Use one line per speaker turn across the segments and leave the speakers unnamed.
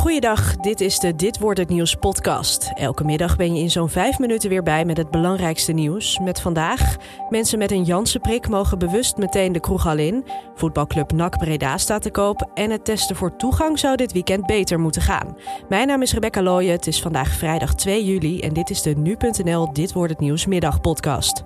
Goeiedag, dit is de Dit wordt het nieuws podcast. Elke middag ben je in zo'n vijf minuten weer bij met het belangrijkste nieuws. Met vandaag, mensen met een Janssen-prik mogen bewust meteen de kroeg al in. Voetbalclub NAC Breda staat te koop en het testen voor toegang zou dit weekend beter moeten gaan. Mijn naam is Rebecca Looyen, het is vandaag vrijdag 2 juli en dit is de Nu.nl Dit wordt het nieuws middagpodcast.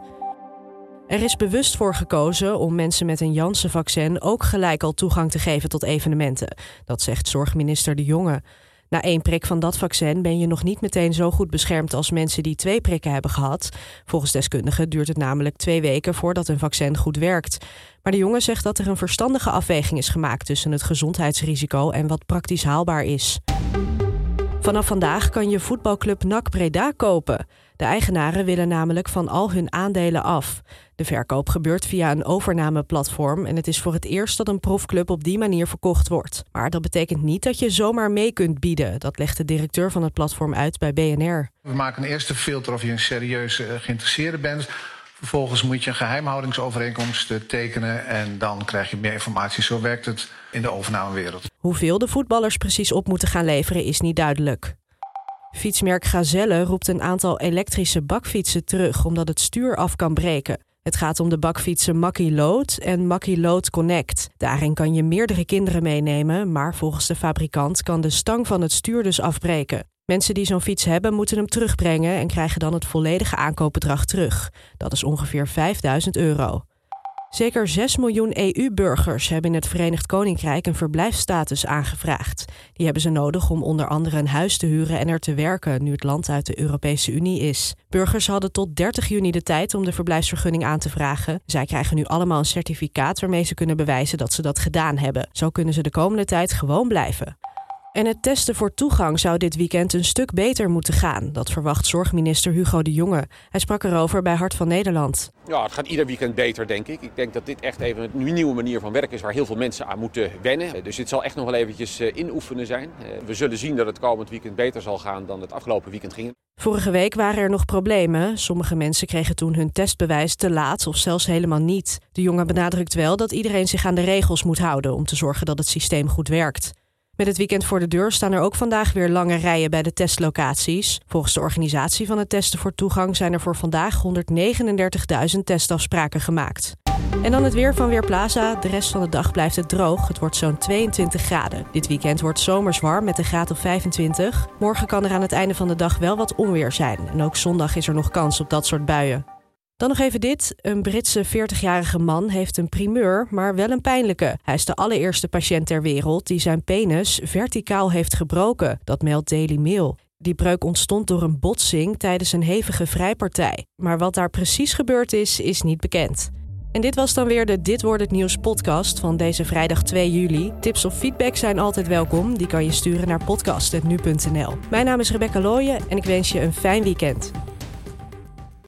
Er is bewust voor gekozen om mensen met een Janssen-vaccin ook gelijk al toegang te geven tot evenementen. Dat zegt zorgminister De Jonge. Na één prik van dat vaccin ben je nog niet meteen zo goed beschermd als mensen die twee prikken hebben gehad. Volgens deskundigen duurt het namelijk twee weken voordat een vaccin goed werkt. Maar de jongen zegt dat er een verstandige afweging is gemaakt tussen het gezondheidsrisico en wat praktisch haalbaar is. Vanaf vandaag kan je voetbalclub NAC Breda kopen. De eigenaren willen namelijk van al hun aandelen af. De verkoop gebeurt via een overnameplatform en het is voor het eerst dat een profclub op die manier verkocht wordt. Maar dat betekent niet dat je zomaar mee kunt bieden. Dat legt de directeur van het platform uit bij BNR.
We maken een eerste filter of je een serieus uh, geïnteresseerde bent. Vervolgens moet je een geheimhoudingsovereenkomst uh, tekenen en dan krijg je meer informatie. Zo werkt het in de overnamewereld.
Hoeveel de voetballers precies op moeten gaan leveren is niet duidelijk. Fietsmerk Gazelle roept een aantal elektrische bakfietsen terug omdat het stuur af kan breken. Het gaat om de bakfietsen Makkie Load en Makkie Load Connect. Daarin kan je meerdere kinderen meenemen, maar volgens de fabrikant kan de stang van het stuur dus afbreken. Mensen die zo'n fiets hebben moeten hem terugbrengen en krijgen dan het volledige aankoopbedrag terug. Dat is ongeveer 5000 euro. Zeker 6 miljoen EU-burgers hebben in het Verenigd Koninkrijk een verblijfsstatus aangevraagd. Die hebben ze nodig om onder andere een huis te huren en er te werken nu het land uit de Europese Unie is. Burgers hadden tot 30 juni de tijd om de verblijfsvergunning aan te vragen. Zij krijgen nu allemaal een certificaat waarmee ze kunnen bewijzen dat ze dat gedaan hebben. Zo kunnen ze de komende tijd gewoon blijven. En het testen voor toegang zou dit weekend een stuk beter moeten gaan. Dat verwacht zorgminister Hugo de Jonge. Hij sprak erover bij Hart van Nederland.
Ja, het gaat ieder weekend beter, denk ik. Ik denk dat dit echt even een nieuwe manier van werken is waar heel veel mensen aan moeten wennen. Dus dit zal echt nog wel eventjes inoefenen zijn. We zullen zien dat het komend weekend beter zal gaan dan het afgelopen weekend ging.
Vorige week waren er nog problemen. Sommige mensen kregen toen hun testbewijs te laat of zelfs helemaal niet. De jongen benadrukt wel dat iedereen zich aan de regels moet houden om te zorgen dat het systeem goed werkt. Met het weekend voor de deur staan er ook vandaag weer lange rijen bij de testlocaties. Volgens de organisatie van het testen voor toegang zijn er voor vandaag 139.000 testafspraken gemaakt. En dan het weer van Weerplaza. De rest van de dag blijft het droog. Het wordt zo'n 22 graden. Dit weekend wordt zomers warm met een graad of 25. Morgen kan er aan het einde van de dag wel wat onweer zijn. En ook zondag is er nog kans op dat soort buien. Dan nog even dit. Een Britse 40-jarige man heeft een primeur, maar wel een pijnlijke. Hij is de allereerste patiënt ter wereld die zijn penis verticaal heeft gebroken. Dat meldt Daily Mail. Die breuk ontstond door een botsing tijdens een hevige vrijpartij. Maar wat daar precies gebeurd is, is niet bekend. En dit was dan weer de Dit wordt het nieuws podcast van deze vrijdag 2 juli. Tips of feedback zijn altijd welkom. Die kan je sturen naar podcast.nu.nl. Mijn naam is Rebecca Looyen en ik wens je een fijn weekend.